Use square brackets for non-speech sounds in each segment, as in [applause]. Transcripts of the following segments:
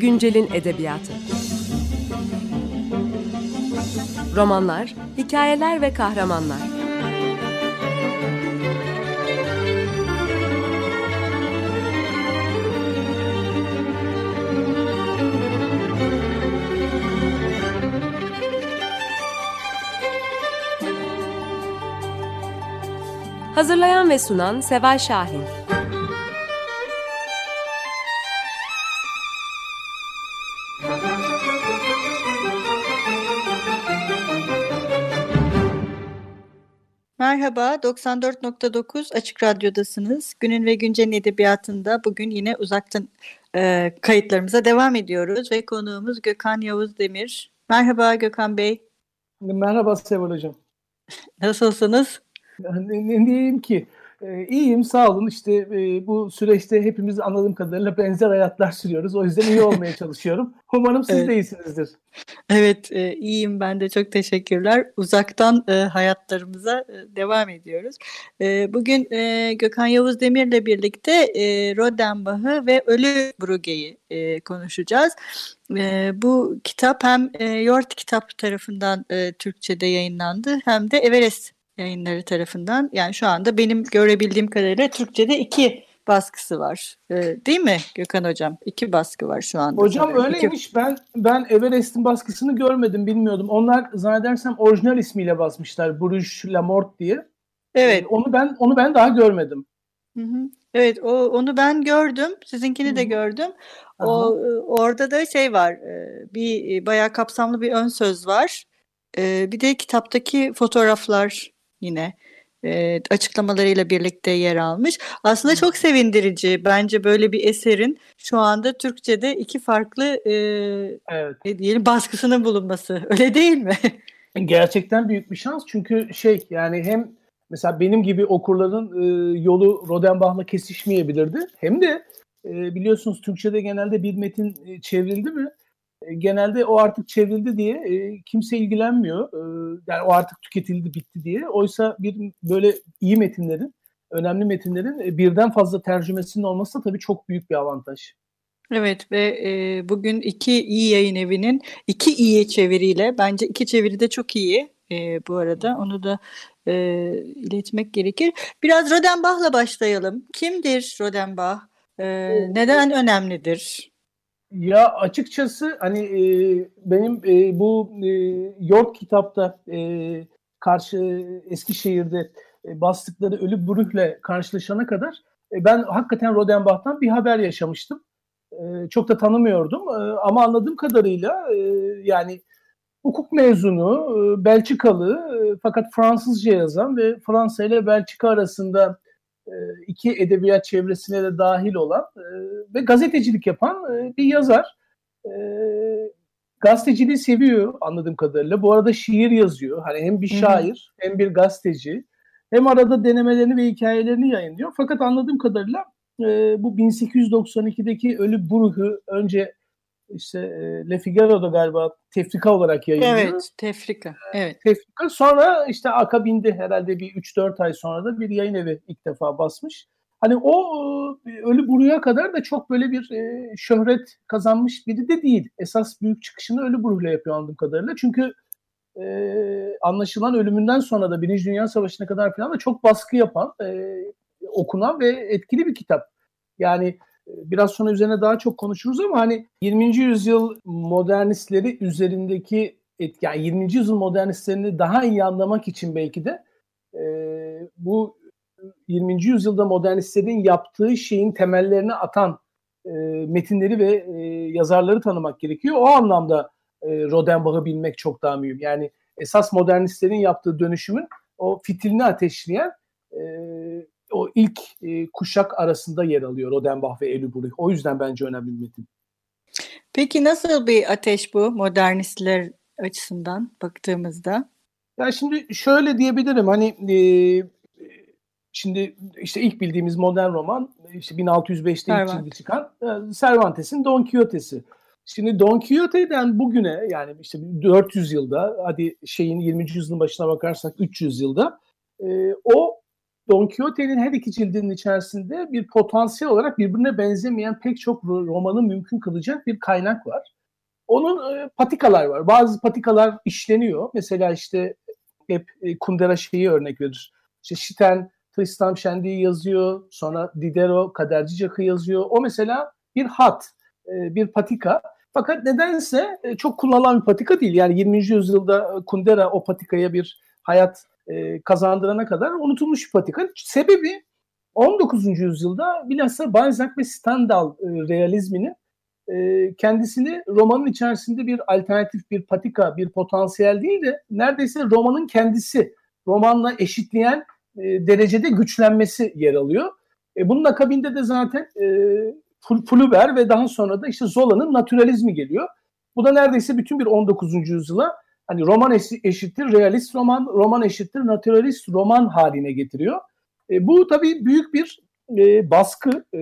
Güncelin edebiyatı. Romanlar, hikayeler ve kahramanlar. Hazırlayan ve sunan Seval Şahin. Merhaba, 94.9 Açık Radyo'dasınız. Günün ve Güncel'in edebiyatında bugün yine uzaktan e, kayıtlarımıza devam ediyoruz ve konuğumuz Gökhan Yavuz Demir. Merhaba Gökhan Bey. Merhaba Seval Hocam. [laughs] Nasılsınız? Ne, ne diyeyim ki? Ee, iyiyim sağ olun işte e, bu süreçte hepimiz anladığım kadarıyla benzer hayatlar sürüyoruz. O yüzden iyi olmaya [laughs] çalışıyorum. Umarım siz evet. de iyisinizdir. Evet e, iyiyim ben de çok teşekkürler. Uzaktan e, hayatlarımıza e, devam ediyoruz. E, bugün e, Gökhan Yavuz Demir'le birlikte e, Rodenbach'ı ve Ölü Bruge'yi e, konuşacağız. E, bu kitap hem e, Yort Kitap tarafından e, Türkçe'de yayınlandı hem de Everest yayınları tarafından. Yani şu anda benim görebildiğim kadarıyla Türkçe'de iki baskısı var. Ee, değil mi Gökhan Hocam? İki baskı var şu anda. Hocam tabii. öyleymiş. İki... Ben ben Everest'in baskısını görmedim, bilmiyordum. Onlar zannedersem orijinal ismiyle basmışlar. Bruges La Mort diye. Evet. Ee, onu ben onu ben daha görmedim. Hı hı. Evet, o onu ben gördüm. Sizinkini de gördüm. O orada da şey var. E, bir e, bayağı kapsamlı bir ön söz var. E, bir de kitaptaki fotoğraflar yine e, açıklamalarıyla birlikte yer almış. Aslında çok sevindirici bence böyle bir eserin şu anda Türkçe'de iki farklı e, evet. diyelim baskısının bulunması. [laughs] Öyle değil mi? Gerçekten büyük bir şans çünkü şey yani hem mesela benim gibi okurların e, yolu Rodenbach'la kesişmeyebilirdi. Hem de e, biliyorsunuz Türkçe'de genelde bir metin e, çevrildi mi genelde o artık çevrildi diye e, kimse ilgilenmiyor. E, yani o artık tüketildi, bitti diye. Oysa bir böyle iyi metinlerin, önemli metinlerin e, birden fazla tercümesinin olması da tabii çok büyük bir avantaj. Evet ve e, bugün iki iyi yayın evinin iki iyi çeviriyle bence iki çeviri de çok iyi e, bu arada onu da e, iletmek gerekir. Biraz Rodenbach'la başlayalım. Kimdir Rodenbach? E, neden önemlidir? Ya açıkçası hani e, benim e, bu e, York kitapta e, karşı Eskişehir'de e, bastıkları Ölü Bruh'le karşılaşana kadar e, ben hakikaten Rodenbach'tan bir haber yaşamıştım. E, çok da tanımıyordum e, ama anladığım kadarıyla e, yani hukuk mezunu, e, Belçikalı e, fakat Fransızca yazan ve Fransa ile Belçika arasında iki edebiyat çevresine de dahil olan e, ve gazetecilik yapan e, bir yazar. Gazeteciliği seviyor anladığım kadarıyla. Bu arada şiir yazıyor. Hani hem bir şair hem bir gazeteci. Hem arada denemelerini ve hikayelerini yayınlıyor. Fakat anladığım kadarıyla bu 1892'deki Ölü Bruh'u önce işte Le Figaro'da galiba tefrika olarak yayınlıyor. Evet, tefrika. Evet. Tefrika. Sonra işte akabinde herhalde bir 3-4 ay sonra da bir yayın evi ilk defa basmış. Hani o ölü buruya kadar da çok böyle bir e, şöhret kazanmış biri de değil. Esas büyük çıkışını ölü buruyla yapıyor anladığım kadarıyla. Çünkü e, anlaşılan ölümünden sonra da Birinci Dünya Savaşı'na kadar falan da çok baskı yapan, e, okunan ve etkili bir kitap. Yani biraz sonra üzerine daha çok konuşuruz ama hani 20. yüzyıl modernistleri üzerindeki et, yani 20. yüzyıl modernistlerini daha iyi anlamak için belki de e, bu 20. yüzyılda modernistlerin yaptığı şeyin temellerini atan e, metinleri ve e, yazarları tanımak gerekiyor. O anlamda e, Rodenbach'ı bilmek çok daha mühim. Yani esas modernistlerin yaptığı dönüşümün o fitilini ateşleyen e, o ilk e, kuşak arasında yer alıyor Rodenbach ve Elüburi. O yüzden bence önemli bir metin. Peki nasıl bir ateş bu modernistler açısından baktığımızda? Ya şimdi şöyle diyebilirim hani e, şimdi işte ilk bildiğimiz modern roman işte 1605'te ilk cildi çıkan e, Cervantes'in Don Quixote'si. Şimdi Don Quixote'den bugüne yani işte 400 yılda hadi şeyin 20. yüzyılın başına bakarsak 300 yılda e, o Don Quixote'nin her iki cildinin içerisinde bir potansiyel olarak birbirine benzemeyen pek çok romanı mümkün kılacak bir kaynak var. Onun e, patikalar var. Bazı patikalar işleniyor. Mesela işte hep e, Kundera şeyi örnek verir. İşte Şiten, Tristan Şendi'yi yazıyor. Sonra Diderot, Kaderci Cak'ı yazıyor. O mesela bir hat, e, bir patika. Fakat nedense e, çok kullanılan bir patika değil. Yani 20. yüzyılda Kundera o patikaya bir hayat e, kazandırana kadar unutulmuş bir patika. Sebebi 19. yüzyılda bilhassa Balzac ve Stendhal e, realizminin e, kendisini romanın içerisinde bir alternatif, bir patika, bir potansiyel değil de neredeyse romanın kendisi, romanla eşitleyen e, derecede güçlenmesi yer alıyor. E, bunun akabinde de zaten e, Flaubert ve daha sonra da işte Zola'nın naturalizmi geliyor. Bu da neredeyse bütün bir 19. yüzyıla hani roman eşittir realist roman, roman eşittir naturalist roman haline getiriyor. E, bu tabii büyük bir e, baskı. E,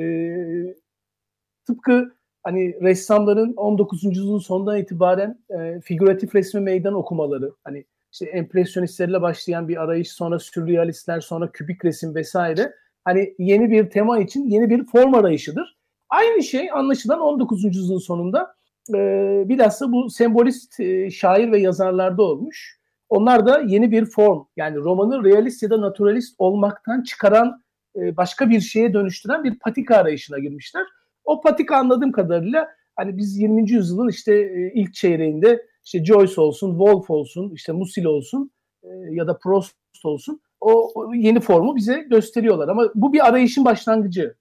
tıpkı hani ressamların 19. yüzyılın sonundan itibaren e, figüratif resmi meydan okumaları, hani işte empresyonistlerle başlayan bir arayış, sonra sürrealistler, sonra kübik resim vesaire. Hani yeni bir tema için yeni bir form arayışıdır. Aynı şey anlaşılan 19. yüzyılın sonunda e, bilhassa bu sembolist e, şair ve yazarlarda olmuş. Onlar da yeni bir form yani romanı realist ya da naturalist olmaktan çıkaran e, başka bir şeye dönüştüren bir patika arayışına girmişler. O patika anladığım kadarıyla hani biz 20. yüzyılın işte e, ilk çeyreğinde işte Joyce olsun, Wolf olsun, işte Musil olsun e, ya da Proust olsun o, o yeni formu bize gösteriyorlar. Ama bu bir arayışın başlangıcı.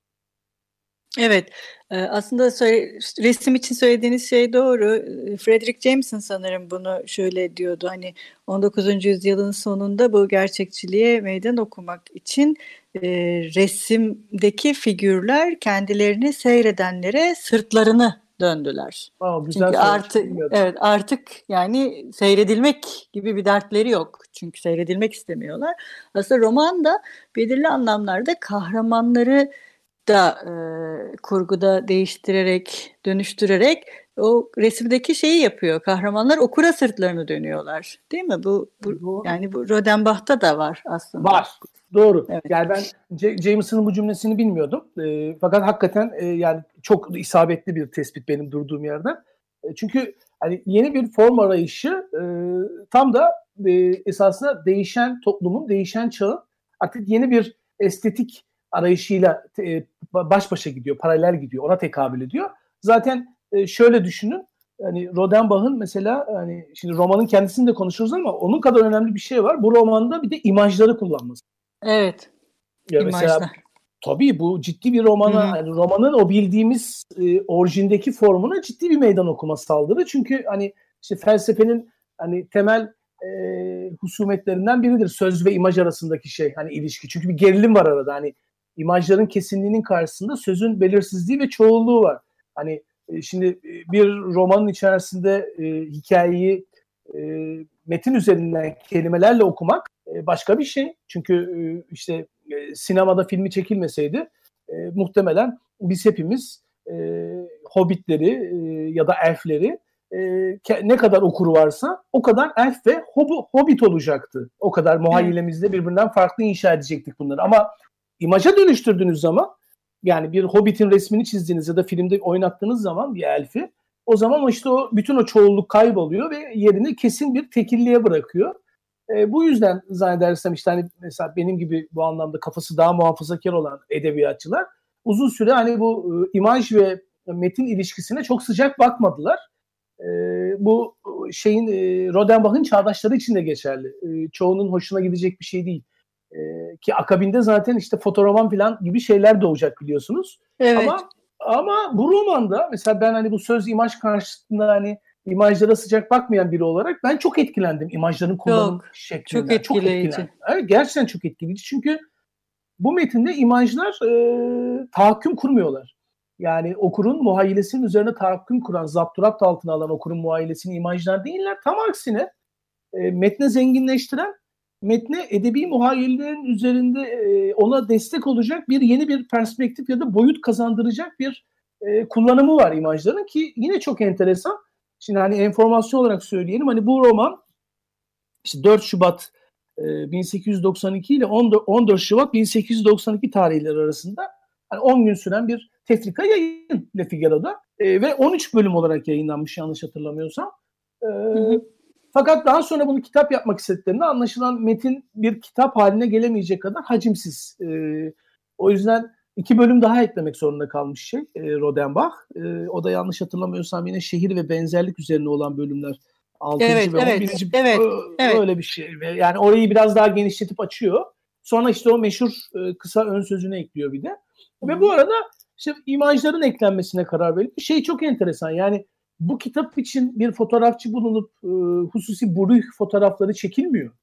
Evet, aslında resim için söylediğiniz şey doğru. Frederick Jameson sanırım bunu şöyle diyordu. Hani 19. yüzyılın sonunda bu gerçekçiliğe meydan okumak için resimdeki figürler kendilerini seyredenlere sırtlarını döndüler. Aa, güzel Çünkü artık evet artık yani seyredilmek gibi bir dertleri yok. Çünkü seyredilmek istemiyorlar. Aslında roman da belirli anlamlarda kahramanları da e, kurguda değiştirerek, dönüştürerek o resimdeki şeyi yapıyor. Kahramanlar okura sırtlarını dönüyorlar. Değil mi? Bu, bu yani bu Rodenbach'ta da var aslında. Var. Doğru. Evet. Yani ben Jameson'ın bu cümlesini bilmiyordum. E, fakat hakikaten e, yani çok isabetli bir tespit benim durduğum yerde. E, çünkü hani yeni bir form arayışı e, tam da e, esasında değişen toplumun, değişen çağın artık yeni bir estetik arayışıyla e, baş başa gidiyor, paralel gidiyor, ona tekabül ediyor. Zaten e, şöyle düşünün, hani Rodenbach'ın mesela hani şimdi romanın kendisini de konuşuruz ama onun kadar önemli bir şey var. Bu romanda bir de imajları kullanması. Evet. Ya İmajlar. mesela tabii bu ciddi bir romana, yani romanın o bildiğimiz e, orijindeki formuna ciddi bir meydan okuma saldırı. Çünkü hani işte felsefenin hani temel e, husumetlerinden biridir söz ve imaj arasındaki şey hani ilişki. Çünkü bir gerilim var arada hani imajların kesinliğinin karşısında sözün belirsizliği ve çoğulluğu var. Hani e, şimdi e, bir romanın içerisinde e, hikayeyi e, metin üzerinden kelimelerle okumak e, başka bir şey. Çünkü e, işte e, sinemada filmi çekilmeseydi e, muhtemelen biz hepimiz e, hobbitleri e, ya da elfleri e, ne kadar okuru varsa o kadar elf ve hob hobbit olacaktı. O kadar muhayyilemizde birbirinden farklı inşa edecektik bunları. Ama imaja dönüştürdüğünüz zaman yani bir Hobbit'in resmini çizdiğiniz ya da filmde oynattığınız zaman bir elfi o zaman işte o bütün o çoğulluk kayboluyor ve yerini kesin bir tekilliğe bırakıyor. E, bu yüzden zannedersem işte hani mesela benim gibi bu anlamda kafası daha muhafazakar olan edebiyatçılar uzun süre hani bu e, imaj ve metin ilişkisine çok sıcak bakmadılar. E, bu şeyin e, Rodenbach'ın çağdaşları için de geçerli. E, çoğunun hoşuna gidecek bir şey değil. E, ki akabinde zaten işte fotoroman falan gibi şeyler doğacak biliyorsunuz. Evet. Ama ama bu romanda mesela ben hani bu söz imaj karşısında hani imajlara sıcak bakmayan biri olarak ben çok etkilendim imajların kullanım çok, şeklinden. Çok etkileyici. Çok evet, gerçekten çok etkileyici. Çünkü bu metinde imajlar e, tahakküm kurmuyorlar. Yani okurun muhayyilesinin üzerine tahakküm kuran, zapturapt altına alan okurun muhayyilesini imajlar değiller. Tam aksine e, metne zenginleştiren, metne edebi muhayyilelerin üzerinde e, ona destek olacak bir yeni bir perspektif ya da boyut kazandıracak bir e, kullanımı var imajların ki yine çok enteresan. Şimdi hani enformasyon olarak söyleyelim hani bu roman işte 4 Şubat 1892 ile 14 Şubat 1892 tarihleri arasında hani 10 gün süren bir tefrika yayın Le Figaro'da e, ve 13 bölüm olarak yayınlanmış yanlış hatırlamıyorsam. E. Fakat daha sonra bunu kitap yapmak istediklerinde anlaşılan metin bir kitap haline gelemeyecek kadar hacimsiz. E, o yüzden iki bölüm daha eklemek zorunda kalmış şey e, Rodenbach. E, o da yanlış hatırlamıyorsam yine şehir ve benzerlik üzerine olan bölümler 6. Evet, ve 11. Evet, evet, evet. öyle bir şey. Yani orayı biraz daha genişletip açıyor. Sonra işte o meşhur e, kısa ön sözünü ekliyor bir de. Ve bu arada işte imajların eklenmesine karar verildi. Şey çok enteresan yani bu kitap için bir fotoğrafçı bulunup e, hususi buruh fotoğrafları çekilmiyor.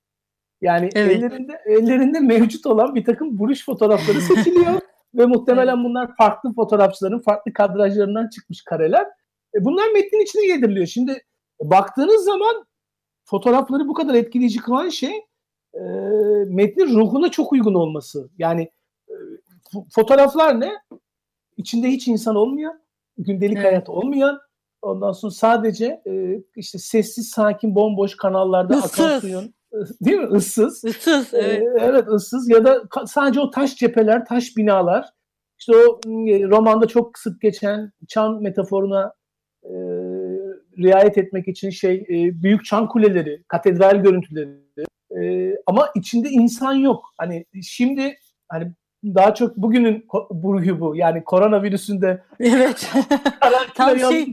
Yani evet. ellerinde ellerinde mevcut olan bir takım buruş fotoğrafları seçiliyor [laughs] ve muhtemelen bunlar farklı fotoğrafçıların farklı kadrajlarından çıkmış kareler. E, bunlar metnin içine yediriliyor. Şimdi baktığınız zaman fotoğrafları bu kadar etkileyici kılan şey e, metnin ruhuna çok uygun olması. Yani e, fotoğraflar ne? İçinde hiç insan olmayan, gündelik evet. hayat olmayan, ondan sonra sadece e, işte sessiz, sakin, bomboş kanallarda ıssız. akan suyun [laughs] değil mi? Issız. Issız, evet. Ee, evet ıssız ya da sadece o taş cepheler, taş binalar. İşte o romanda çok sık geçen çan metaforuna e, riayet etmek için şey e, büyük çan kuleleri, katedral görüntüleri e, ama içinde insan yok. Hani şimdi hani daha çok bugünün burgu bu. Yani koronavirüsünde Evet. [laughs] tam şey,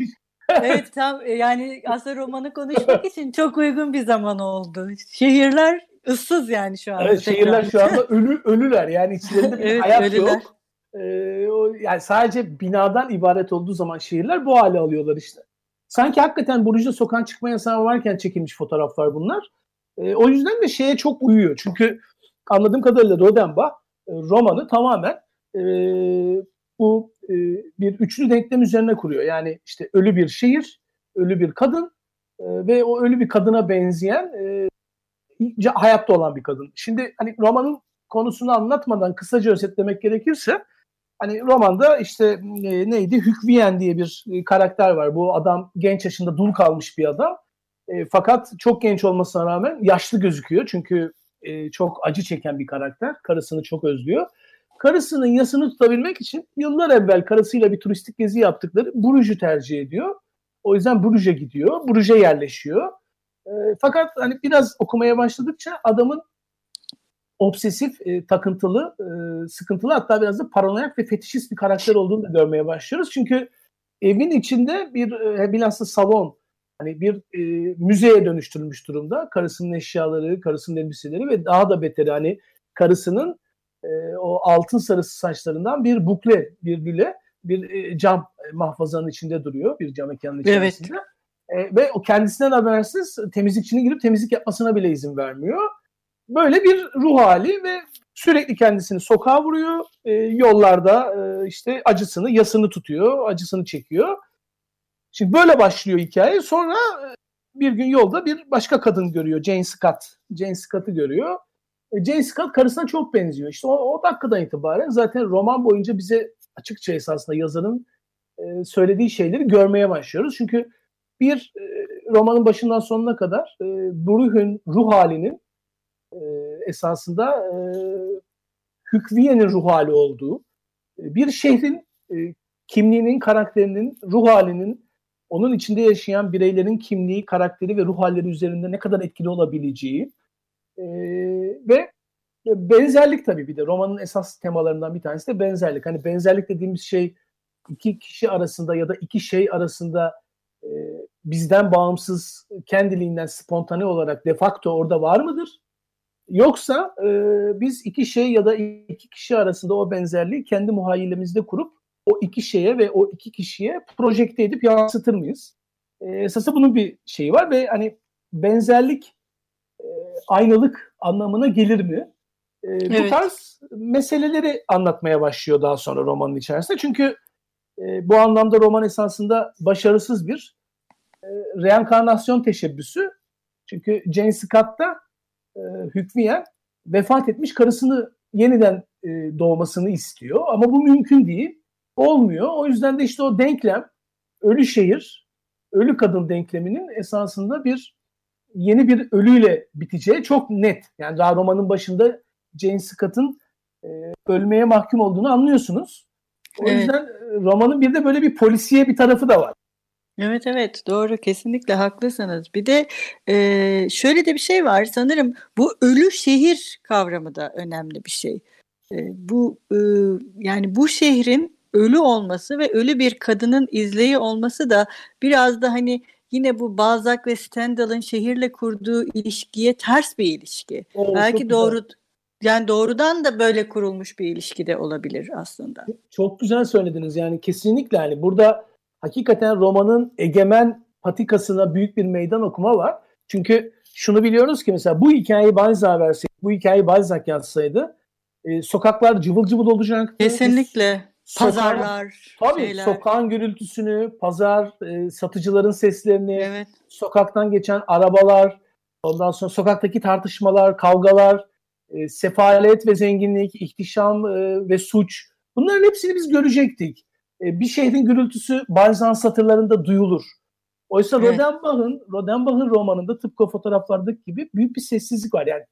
evet tam e, yani aslında romanı konuşmak için çok uygun bir zaman oldu. Şehirler ıssız yani şu anda. Evet şehirler şu anda [laughs] ölü ölüler yani içlerinde bir evet, hayat ölüler. yok. Ee, o, yani sadece binadan ibaret olduğu zaman şehirler bu hale alıyorlar işte. Sanki hakikaten Buruj'da sokağa çıkma yasağı varken çekilmiş fotoğraflar bunlar. E, o yüzden de şeye çok uyuyor. Çünkü anladığım kadarıyla Rodenbach e, romanı tamamen e, bu e, bir üçlü denklem üzerine kuruyor. Yani işte ölü bir şehir, ölü bir kadın e, ve o ölü bir kadına benzeyen e, hayatta olan bir kadın. Şimdi hani romanın konusunu anlatmadan kısaca özetlemek gerekirse hani romanda işte neydi Hükviyen diye bir karakter var. Bu adam genç yaşında dul kalmış bir adam. Fakat çok genç olmasına rağmen yaşlı gözüküyor. Çünkü çok acı çeken bir karakter. Karısını çok özlüyor. Karısının yasını tutabilmek için yıllar evvel karısıyla bir turistik gezi yaptıkları Bruges'ü tercih ediyor. O yüzden Bruges'e gidiyor. Bruges'e yerleşiyor. E, fakat hani biraz okumaya başladıkça adamın obsesif, e, takıntılı, e, sıkıntılı hatta biraz da paranoyak ve fetişist bir karakter olduğunu da görmeye başlıyoruz. Çünkü evin içinde bir e, bilhassa salon hani bir e, müzeye dönüştürülmüş durumda. Karısının eşyaları, karısının elbiseleri ve daha da beteri hani karısının e, o altın sarısı saçlarından bir bukle, bir lüle, bir e, cam e, mahfazanın içinde duruyor. Bir cam mekanın içerisinde. Evet. E, ve o kendisinden habersiz temizlikçinin girip temizlik yapmasına bile izin vermiyor. Böyle bir ruh hali ve sürekli kendisini sokağa vuruyor. E, yollarda e, işte acısını, yasını tutuyor, acısını çekiyor. Şimdi böyle başlıyor hikaye. Sonra e, bir gün yolda bir başka kadın görüyor. Jane Scott. Jane Scott'ı görüyor. Jane Scott karısına çok benziyor. İşte o, o dakikadan itibaren zaten roman boyunca bize açıkça esasında yazarın e, söylediği şeyleri görmeye başlıyoruz. Çünkü bir e, romanın başından sonuna kadar e, Bruch'un ruh halinin e, esasında e, Hükviye'nin ruh hali olduğu, e, bir şehrin e, kimliğinin, karakterinin, ruh halinin onun içinde yaşayan bireylerin kimliği, karakteri ve ruh halleri üzerinde ne kadar etkili olabileceği e, ve benzerlik tabii bir de romanın esas temalarından bir tanesi de benzerlik. Hani benzerlik dediğimiz şey iki kişi arasında ya da iki şey arasında e, bizden bağımsız kendiliğinden spontane olarak de facto orada var mıdır? Yoksa e, biz iki şey ya da iki kişi arasında o benzerliği kendi muhayyilemizde kurup o iki şeye ve o iki kişiye projekte edip yansıtır mıyız? E, esası bunun bir şeyi var ve hani benzerlik aynalık anlamına gelir mi? E, evet. Bu tarz meseleleri anlatmaya başlıyor daha sonra romanın içerisinde. Çünkü e, bu anlamda roman esasında başarısız bir e, reenkarnasyon teşebbüsü. Çünkü Jane Scott'ta e, hükmiyen vefat etmiş karısını yeniden e, doğmasını istiyor. Ama bu mümkün değil. Olmuyor. O yüzden de işte o denklem ölü şehir, ölü kadın denkleminin esasında bir yeni bir ölüyle biteceği çok net. Yani daha romanın başında Jane Scott'ın e, ölmeye mahkum olduğunu anlıyorsunuz. O evet. yüzden e, romanın bir de böyle bir polisiye bir tarafı da var. Evet evet doğru kesinlikle haklısınız. Bir de e, şöyle de bir şey var sanırım bu ölü şehir kavramı da önemli bir şey. E, bu e, yani bu şehrin ölü olması ve ölü bir kadının izleyi olması da biraz da hani yine bu Balzac ve Stendhal'ın şehirle kurduğu ilişkiye ters bir ilişki. Evet, Belki doğru güzel. yani doğrudan da böyle kurulmuş bir ilişki de olabilir aslında. Çok güzel söylediniz yani kesinlikle yani burada hakikaten romanın egemen patikasına büyük bir meydan okuma var. Çünkü şunu biliyoruz ki mesela bu hikayeyi Balzac verseydi, bu hikayeyi Balzac yazsaydı e, sokaklar cıvıl cıvıl olacak. Kesinlikle. Pazarlar, tabii şeyler. sokağın gürültüsünü, pazar, e, satıcıların seslerini, evet. sokaktan geçen arabalar, ondan sonra sokaktaki tartışmalar, kavgalar, e, sefalet ve zenginlik, ihtişam e, ve suç. Bunların hepsini biz görecektik. E, bir şehrin gürültüsü Balzac satırlarında duyulur. Oysa evet. Rodenbach'ın Rodenbach'ın romanında tıpkı fotoğraflardaki gibi büyük bir sessizlik var. Yani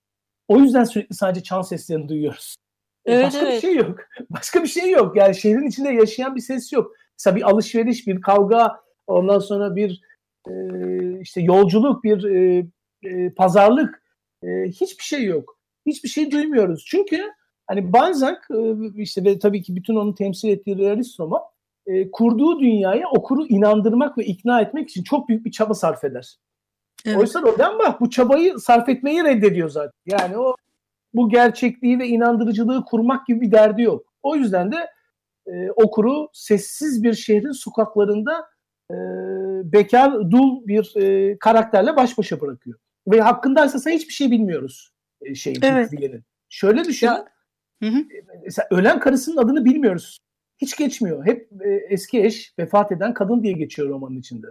o yüzden sürekli sadece çan seslerini duyuyoruz. E, evet, Başka evet. bir şey yok. [laughs] Başka bir şey yok. Yani şehrin içinde yaşayan bir ses yok. Mesela bir alışveriş, bir kavga, ondan sonra bir e, işte yolculuk, bir e, e, pazarlık e, hiçbir şey yok. Hiçbir şey duymuyoruz. Çünkü hani Balzac e, işte ve tabii ki bütün onu temsil ettiği realist roman e, kurduğu dünyaya okuru inandırmak ve ikna etmek için çok büyük bir çaba sarf eder. Evet. Oysa Rodenbach bu çabayı sarf etmeyi reddediyor zaten. Yani o bu gerçekliği ve inandırıcılığı kurmak gibi bir derdi yok. O yüzden de e, okuru sessiz bir şehrin sokaklarında e, bekar, dul bir e, karakterle baş başa bırakıyor. Ve hakkında esasında hiçbir şey bilmiyoruz e, şeyin, evet. Şöyle düşün. Ya, hı hı. E, mesela ölen karısının adını bilmiyoruz hiç geçmiyor. Hep e, eski eş vefat eden kadın diye geçiyor romanın içinde.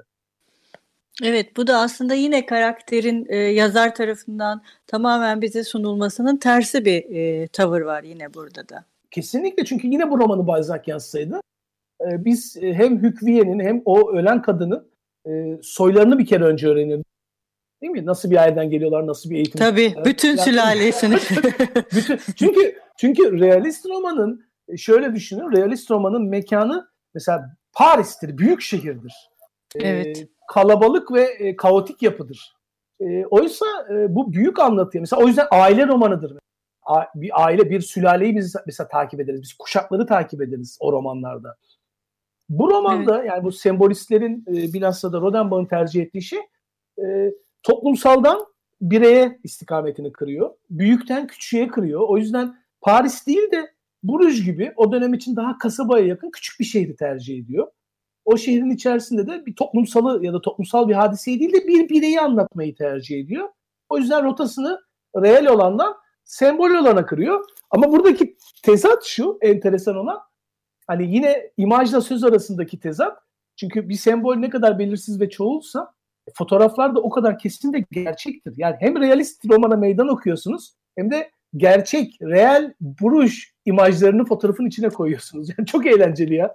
Evet bu da aslında yine karakterin e, yazar tarafından tamamen bize sunulmasının tersi bir e, tavır var yine burada da. Kesinlikle çünkü yine bu romanı Balzac yazsaydı e, biz e, hem Hükviye'nin hem o ölen kadının e, soylarını bir kere önce öğrenirdik. Değil mi? Nasıl bir aileden geliyorlar, nasıl bir eğitim. Tabii, bütün yani, sülalesini. [laughs] bütün, çünkü çünkü realist romanın e, şöyle düşünün realist romanın mekanı mesela Paris'tir, büyük şehirdir. E, evet. E, kalabalık ve e, kaotik yapıdır. E, oysa e, bu büyük anlatıyor. Mesela o yüzden aile romanıdır. A, bir aile, bir sülaleyi biz mesela takip ederiz. Biz kuşakları takip ederiz o romanlarda. Bu romanda evet. yani bu sembolistlerin e, bilhassa da Rodenbach'ın tercih ettiği şey e, toplumsaldan bireye istikametini kırıyor. Büyükten küçüğe kırıyor. O yüzden Paris değil de Bruges gibi o dönem için daha kasabaya yakın küçük bir şehri tercih ediyor. O şehrin içerisinde de bir toplumsalı ya da toplumsal bir hadiseyi değil de bir bireyi anlatmayı tercih ediyor. O yüzden rotasını reel olandan sembol olana kırıyor. Ama buradaki tezat şu enteresan olan hani yine imajla söz arasındaki tezat. Çünkü bir sembol ne kadar belirsiz ve çoğulsa fotoğraflar da o kadar kesin ve gerçektir. Yani hem realist romana meydan okuyorsunuz hem de gerçek, real buruş imajlarını fotoğrafın içine koyuyorsunuz. [laughs] Yani çok eğlenceli ya.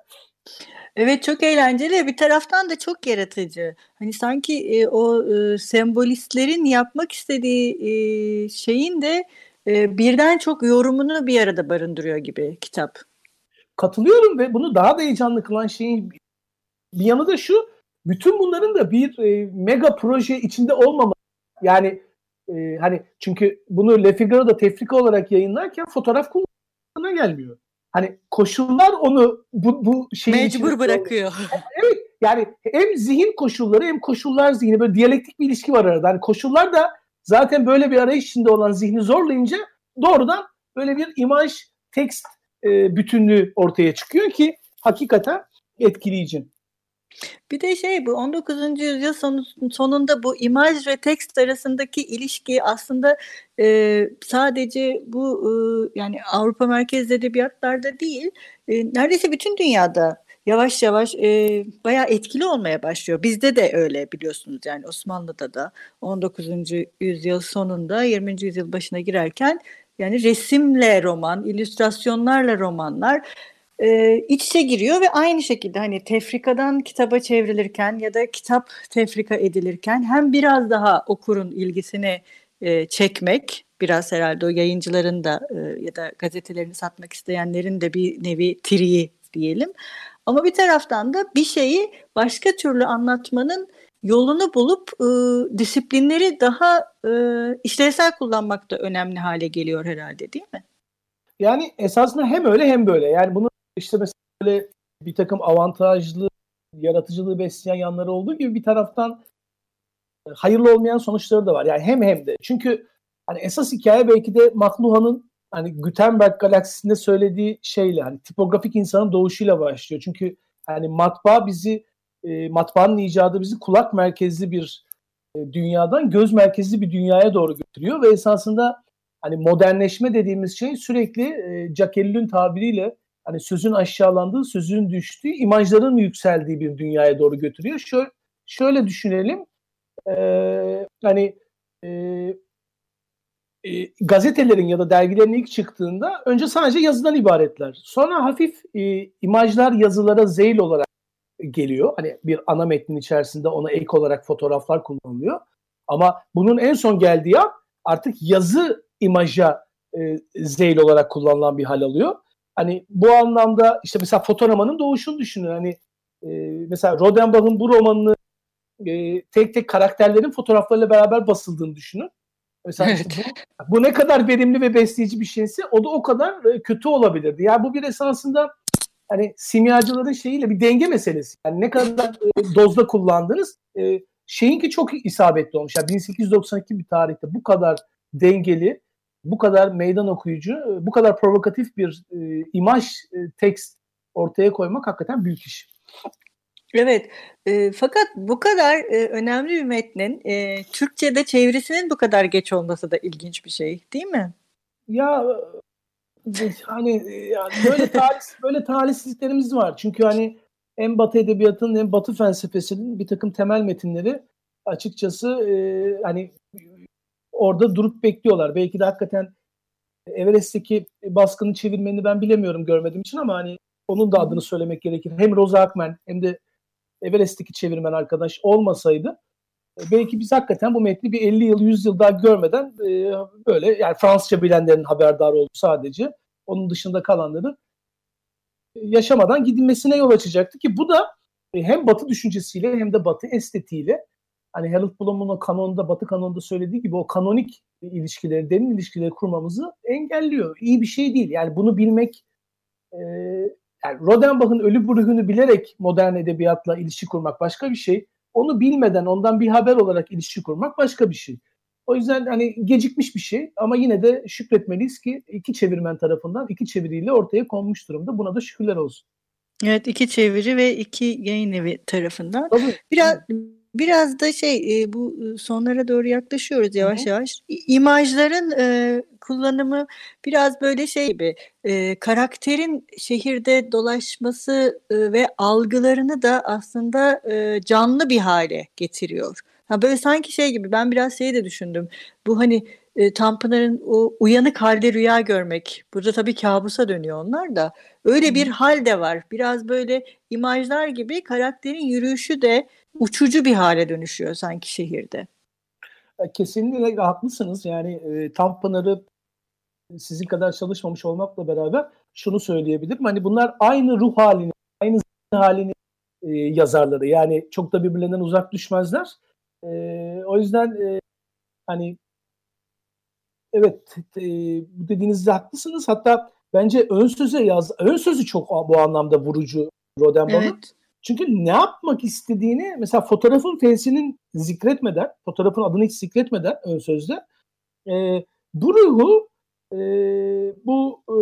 Evet çok eğlenceli. Bir taraftan da çok yaratıcı. Hani sanki e, o e, sembolistlerin yapmak istediği e, şeyin de e, birden çok yorumunu bir arada barındırıyor gibi kitap. Katılıyorum ve bunu daha da heyecanlı kılan şeyin bir yanı da şu. Bütün bunların da bir e, mega proje içinde olmaması. Yani e, hani çünkü bunu Le Figaro'da tefrika olarak yayınlarken fotoğraf kullanımına gelmiyor. Hani koşullar onu bu, bu şeyi mecbur bırakıyor. Evet yani hem zihin koşulları hem koşullar zihni böyle diyalektik bir ilişki var arada. Hani koşullar da zaten böyle bir arayış içinde olan zihni zorlayınca doğrudan böyle bir imaj tekst e, bütünlüğü ortaya çıkıyor ki hakikaten etkileyici. Bir de şey bu 19. yüzyıl sonu, sonunda bu imaj ve tekst arasındaki ilişki aslında e, sadece bu e, yani Avrupa merkezli edebiyatlarda değil e, neredeyse bütün dünyada yavaş yavaş e, bayağı etkili olmaya başlıyor. Bizde de öyle biliyorsunuz yani Osmanlı'da da 19. yüzyıl sonunda 20. yüzyıl başına girerken yani resimle roman, illüstrasyonlarla romanlar e, iç içe giriyor ve aynı şekilde hani tefrikadan kitaba çevrilirken ya da kitap tefrika edilirken hem biraz daha okurun ilgisini e, çekmek biraz herhalde o yayıncıların da e, ya da gazetelerini satmak isteyenlerin de bir nevi triyi diyelim. Ama bir taraftan da bir şeyi başka türlü anlatmanın yolunu bulup e, disiplinleri daha e, işlevsel kullanmak da önemli hale geliyor herhalde değil mi? Yani esasında hem öyle hem böyle. Yani bunu işte mesela böyle bir takım avantajlı yaratıcılığı besleyen yanları olduğu gibi bir taraftan e, hayırlı olmayan sonuçları da var. Yani hem hem de. Çünkü hani esas hikaye belki de Makluha'nın hani Gutenberg galaksisinde söylediği şeyle hani tipografik insanın doğuşuyla başlıyor. Çünkü hani matbaa bizi e, matbaanın icadı bizi kulak merkezli bir e, dünyadan göz merkezli bir dünyaya doğru götürüyor ve esasında hani modernleşme dediğimiz şey sürekli e, Jacques tabiriyle hani sözün aşağılandığı, sözün düştüğü, imajların yükseldiği bir dünyaya doğru götürüyor. Şöyle, şöyle düşünelim. E, hani e, e, gazetelerin ya da dergilerin ilk çıktığında önce sadece yazıdan ibaretler. Sonra hafif e, imajlar yazılara zeyl olarak geliyor. Hani bir ana metnin içerisinde ona ek olarak fotoğraflar kullanılıyor. Ama bunun en son geldiği an artık yazı imaja e, zeyl olarak kullanılan bir hal alıyor. Hani bu anlamda işte mesela fotoğramanın doğuşunu düşünün. Hani e, mesela Rodenbach'ın bu romanını e, tek tek karakterlerin fotoğraflarıyla beraber basıldığını düşünün. Mesela evet. işte bu, bu ne kadar verimli ve besleyici bir şeyse o da o kadar e, kötü olabilirdi. Yani bu bir esasında hani simyacıların şeyiyle bir denge meselesi. Yani ne kadar e, dozda kullandınız e, şeyinki çok isabetli olmuş. Yani 1892 bir tarihte bu kadar dengeli, bu kadar meydan okuyucu, e, bu kadar provokatif bir e, imaj, e, tekst ortaya koymak hakikaten büyük iş. Evet, e, fakat bu kadar e, önemli bir metnin e, Türkçe'de çevirisinin bu kadar geç olması da ilginç bir şey, değil mi? Ya hani yani böyle talih [laughs] böyle talihsizliklerimiz var. Çünkü hani hem Batı edebiyatının hem Batı felsefesinin bir takım temel metinleri açıkçası e, hani orada durup bekliyorlar. Belki de hakikaten Everest'teki baskını çevirmeni ben bilemiyorum görmediğim için ama hani onun da adını söylemek gerekir. Hem Rosa Akmen hem de Everest'teki çevirmen arkadaş olmasaydı e, belki biz hakikaten bu metni bir 50 yıl 100 yıl daha görmeden e, böyle yani Fransızca bilenlerin haberdar oldu sadece. Onun dışında kalanları e, yaşamadan gidilmesine yol açacaktı ki bu da hem Batı düşüncesiyle hem de Batı estetiğiyle hani Harold Bloom'un o kanonda, Batı kanonunda söylediği gibi o kanonik ilişkileri, derin ilişkileri kurmamızı engelliyor. İyi bir şey değil. Yani bunu bilmek e, yani Rodenbach'ın ölü ruhunu bilerek modern edebiyatla ilişki kurmak başka bir şey. Onu bilmeden ondan bir haber olarak ilişki kurmak başka bir şey. O yüzden hani gecikmiş bir şey ama yine de şükretmeliyiz ki iki çevirmen tarafından iki çeviriyle ortaya konmuş durumda. Buna da şükürler olsun. Evet iki çeviri ve iki yayın evi tarafından. Tabii. Biraz Biraz da şey e, bu sonlara doğru yaklaşıyoruz yavaş Hı-hı. yavaş. İmajların e, kullanımı biraz böyle şey gibi e, karakterin şehirde dolaşması e, ve algılarını da aslında e, canlı bir hale getiriyor. Ha böyle sanki şey gibi ben biraz şeyi de düşündüm. Bu hani e, Tanpınar'ın o uyanık halde rüya görmek. Burada tabii kabusa dönüyor onlar da. Öyle bir hal de var. Biraz böyle imajlar gibi karakterin yürüyüşü de uçucu bir hale dönüşüyor sanki şehirde. E, kesinlikle haklısınız. Yani e, Tanpınar'ı sizin kadar çalışmamış olmakla beraber şunu söyleyebilirim. Hani bunlar aynı ruh halini, aynı halini e, yazarları. Yani çok da birbirlerinden uzak düşmezler. E, o yüzden e, hani evet e, dediğinizde haklısınız. Hatta bence ön söze yaz ön sözü çok bu anlamda vurucu Rodenbach'ın. Evet. Çünkü ne yapmak istediğini mesela fotoğrafın felsinin zikretmeden, fotoğrafın adını hiç zikretmeden ön sözde e, bu ruhu e, bu e,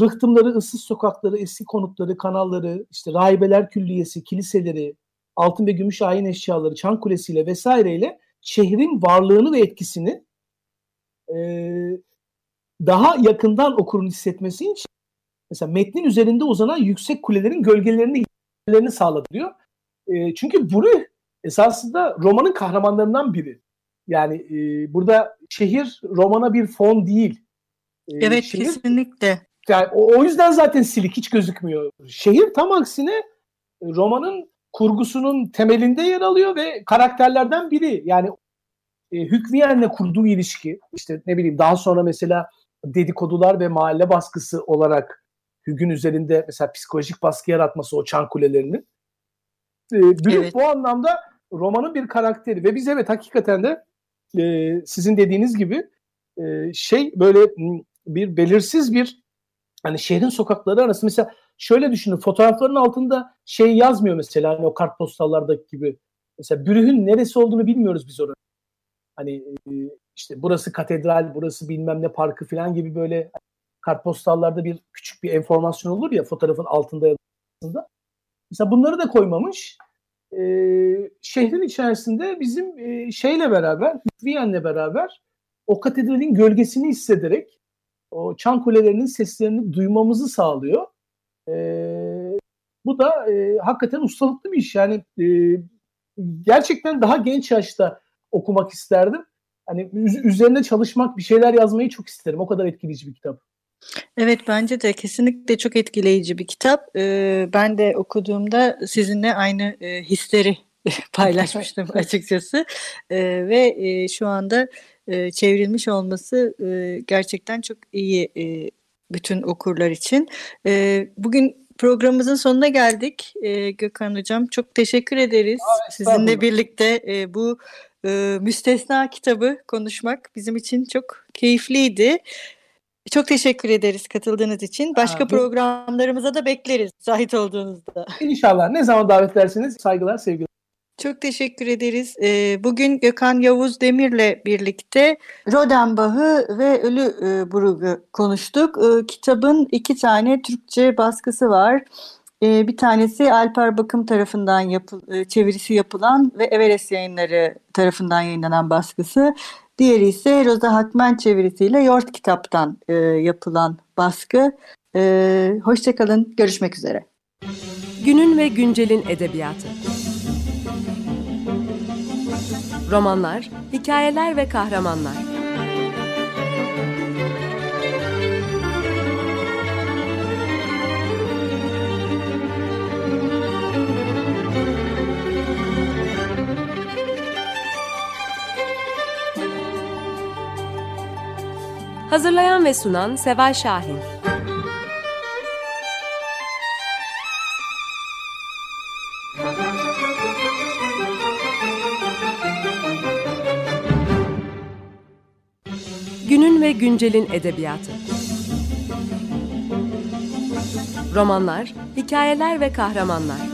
rıhtımları, ıssız sokakları, eski konutları, kanalları, işte rahibeler külliyesi, kiliseleri, altın ve gümüş ayin eşyaları, çan kulesiyle vesaireyle şehrin varlığını ve etkisini e, daha yakından okurun hissetmesi için mesela metnin üzerinde uzanan yüksek kulelerin gölgelerini gölgelerini sağladı diyor. E, çünkü Brüh esasında romanın kahramanlarından biri. Yani e, burada şehir romana bir fon değil. E, evet şehir, kesinlikle. Yani o, o yüzden zaten silik hiç gözükmüyor. Şehir tam aksine e, romanın kurgusunun temelinde yer alıyor ve karakterlerden biri. Yani e, Hükviyen'le kurduğu ilişki işte ne bileyim daha sonra mesela dedikodular ve mahalle baskısı olarak Hügün üzerinde mesela psikolojik baskı yaratması o çan kulelerinin. E, evet. bu anlamda romanın bir karakteri ve biz evet hakikaten de e, sizin dediğiniz gibi e, şey böyle bir belirsiz bir hani şehrin sokakları arası mesela şöyle düşünün fotoğrafların altında şey yazmıyor mesela hani o kartpostallardaki gibi. Mesela Brüh'ün neresi olduğunu bilmiyoruz biz orada. Hani e, işte burası katedral, burası bilmem ne parkı falan gibi böyle kartpostallarda bir küçük bir enformasyon olur ya fotoğrafın altında ya da Mesela bunları da koymamış. Ee, şehrin içerisinde bizim e, şeyle beraber, Viyen'le beraber o katedralin gölgesini hissederek o çan kulelerinin seslerini duymamızı sağlıyor. E, bu da e, hakikaten ustalıklı bir iş. Yani e, gerçekten daha genç yaşta okumak isterdim. Hani üzerine çalışmak, bir şeyler yazmayı çok isterim. O kadar etkileyici bir kitap. Evet bence de kesinlikle çok etkileyici bir kitap. Ee, ben de okuduğumda sizinle aynı e, hisleri [laughs] paylaşmıştım [laughs] açıkçası. Ee, ve e, şu anda e, çevrilmiş olması e, gerçekten çok iyi e, bütün okurlar için. E, bugün programımızın sonuna geldik e, Gökhan Hocam. Çok teşekkür ederiz. Aa, Sizinle birlikte e, bu e, müstesna kitabı konuşmak bizim için çok keyifliydi. Çok teşekkür ederiz katıldığınız için. Başka Aa, programlarımıza da bekleriz zahit olduğunuzda. İnşallah. Ne zaman davet ederseniz saygılar, sevgiler. Çok teşekkür ederiz. Bugün Gökhan Yavuz Demir'le birlikte Rodenbach'ı ve Ölü Brug'u konuştuk. Kitabın iki tane Türkçe baskısı var. Bir tanesi Alper Bakım tarafından yapı, çevirisi yapılan ve Everest yayınları tarafından yayınlanan baskısı. Diğeri ise Roza Hakmen çevirisiyle Yort Kitap'tan yapılan baskı. Hoşçakalın, görüşmek üzere. Günün ve güncelin edebiyatı romanlar, hikayeler ve kahramanlar. Hazırlayan ve sunan Seval Şahin. ve güncelin edebiyatı. Romanlar, hikayeler ve kahramanlar.